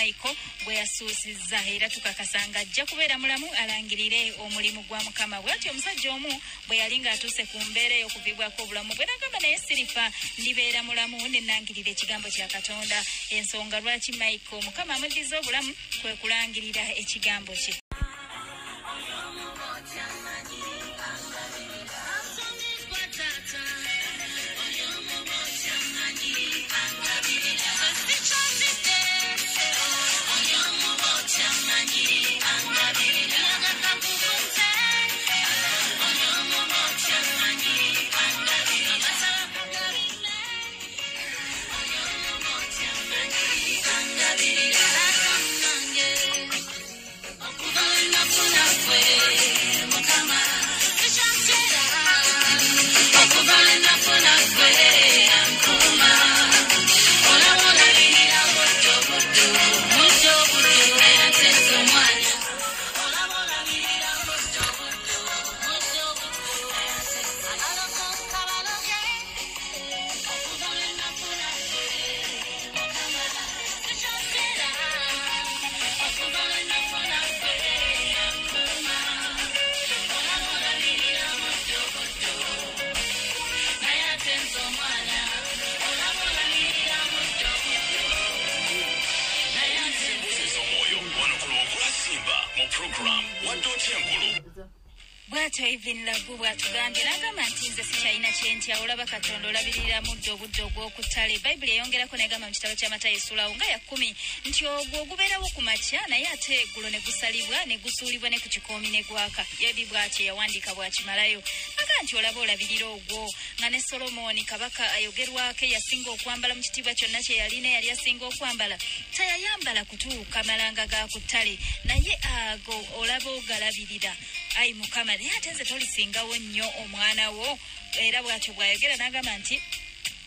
michael bwe yasuusizza era tukakasanga ajja kubeera mulamu alangirire omulimu gwa mukama. Bwe atyo omusajja omu bwe yali ng'atuuse ku mbeera ey'okuvibwako obulamu bwe nagamba naye sirifa ndibeera mulamu nenangirira ekigambo kya katonda. Ensonga lwaki michael? Mukama amuddiza obulamu kwe kulangirira ekigambo kye program。Bw'atyo even lagu bw'atugambye n'agamba nti nze sikyalina kyentya olaba katonda olabirira mudde obudde ogw'okuttale. Bayibuli eyongerako negamba mu kitabo ky'amatayo esulawo nga yakumi nti ogwo ogubeerawo ku makya naye ate eggulo ne gusalibwa ne gusuulibwa ne ku kikoomi ne gwaka. Yebi bw'atyo yawandiika bw'akimalayo. Aga nti olaba olabirira ogwo nga ne solomooni kabaka ayogerwako eyasinga okwambala mu kitiibwa kyonna kye yalina yali asinga okwambala teyayambala kutuuka malanga ga ku ttale naye ago olaba ogalabirira ayi mukama naye ate nze tolisingawo nnyo omwana wo era bw'atyo bw'ayogera n'agamba nti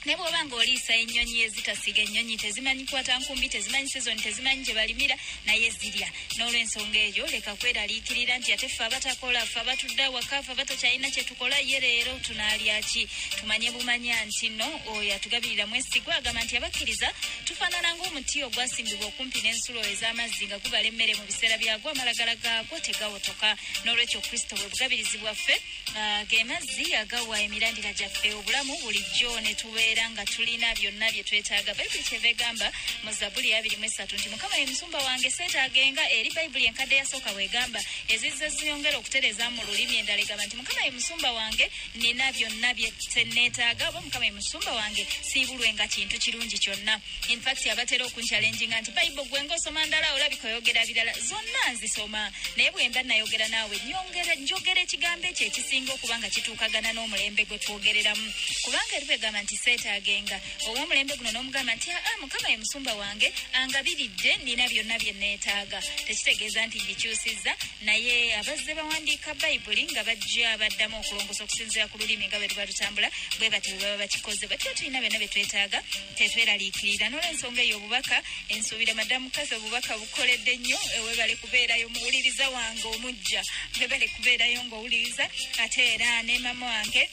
ne bw'oba ng'oliisa ennyonyi ezitasiga ennyonyi tezimanyi kwata nkumbi tezimanyi sizoni tezimanyi gye balimira naye zirya. N'olw'ensonga eyo leka kweraliikirira nti ate ffe abatakola ffe abatudde awaka ffe abatakyalina kye tukola ye leero tunaalya ki? Tumanye bumanya nti no oyo atugabirira mwesigwa agamba nti abakkiriza tufaanana ng'omuti ogwasimbibwa okumpi n'ensulo ez'amazzi nga gubala emmere mu biseera byagwo amalagala gaagwo tegawotoka. N'olwekyo kristo bwe bugabirizi bwaffe ah, ge mazzi agawa emirandira gyaffe obulamu bulijjo ne tubeera nga tulina byonna bye twetaaga bayibuli kyeva egamba mu zabuli abiri mu esatu nti mukama ye musumba wange seetaagenga eri bayibuli enkadde yasooka bwegamba ezizza ziyongera okutereeza mu lulimi endala egamba nti mukama ye musumba wange nina byonna bye neetaaga oba mukama ye musumba wange siibulwenga kintu kirungi kyonna. Infact abatera okunkyalenjinga nti bayibo gwe ngaosoma ndala olabika oyogera birala zonna nzisoma. Naye bwe mba nayogera naawe nyongera- njogera ekigambo ekyo ekisinga okuba nga kituukagana n'omulembe gwe twogereramu. Kubanga eri bwegamba nti seetaagenga ow'omulembe guno n'omugamba nti aa mukama ye musumba wange angabiridde nina byonna bye neetaaga tekitegeeza nti ngikyusizza naye abazze bawandiika bayibuli nga bajja baddamu okulongosa okusinziira ku lulimi nga bwe tuba tutambula bwe batyo bwe baba bakikoze bwe tuba tulina byonna bye twetaaga tetweraliikirira n'olwensonga eyo obubaka ensuubira madamu kase obubaka bukoledde nnyo ewebale kubeerayo muwuliriza wange omujja webale kubeerayo ng'owuliriza ate era ne mama wange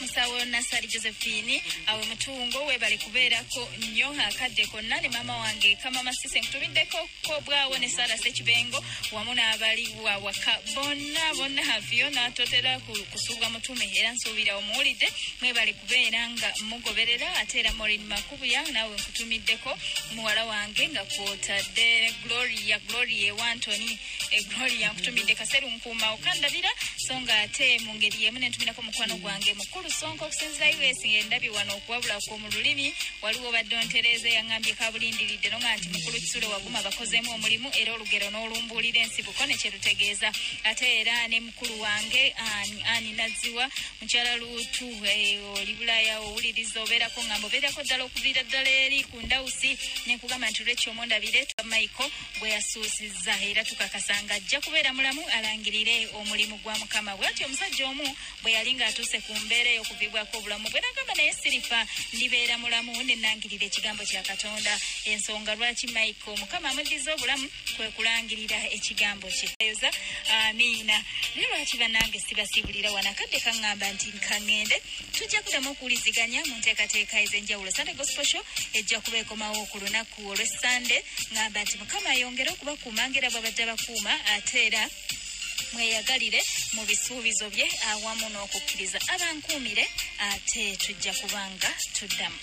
musawo nasali josephine awe mutungo webale kubeerako nnyo akadde konna ne maama wange kamama sise nkutumiddeko ko bwawo ne sara sekibengo wamu n'abali wawaka bonna bonna hafiyo n'atotera ku- kusuubwa mutume era nsuubira omuwulidde mwebale kubeera nga mugoberera ate era morin makubuya naawe nkutumiddeko muwala wange nga kwotadde gloria gloria ewantoni e gloria nkutumidde kaseru nkuuma okandabira so nga ate mu ngeri yemu nentumirako mukwano gwange mukulu sonko okusinzira us endabye wano okuwabulako mu lulimi waliwo badde ontereeza yaŋambye kabulindiridde no nga nti mukulu kisulo waguma bakozeemu omulimu era olugero n'olumbuulira ensibuko nekyerutegeeza ate era ne mukulu wange Ani- naziwa mukyala luutu eh, oli bulaya owuliriza obeerako ŋŋamba obeerako ddala okuviira ddala eri ku ndawusi nekugamba nti lwekyo omundabire maiko bwe yasuusizza era tukakasa nga ajja kubeera mulamu alangirire omulimu gwa mukama bwatyo omusajja omu bwe yali ng'atuuse ku mbeera ey'okuvibwako obulamu bwe nagamba naye sirifa ndibeera mulamu nenangirira ekigambo kya katonda. Ensonga lwaki michael? Mukama amuddiza obulamu kwe kulangirira ekigambo kye. Yoza amiina. Naye lwaki bannange sibasiibulira wano? Akadde kaŋŋamba nti kaŋŋende tujja kuddamu okuwuliziganya mu nteekateeka ez'enjawulo. Sande gospel show ejja kuba ekomawo ku lunaku olw'essande ŋŋamba nti mukama ayongere okubakuuma ngera bw'abadde abakuuma ate era mweyagalire mu bisuubizo bye awamu n'okukkiriza abankuumire ate tujja kubanga tuddamu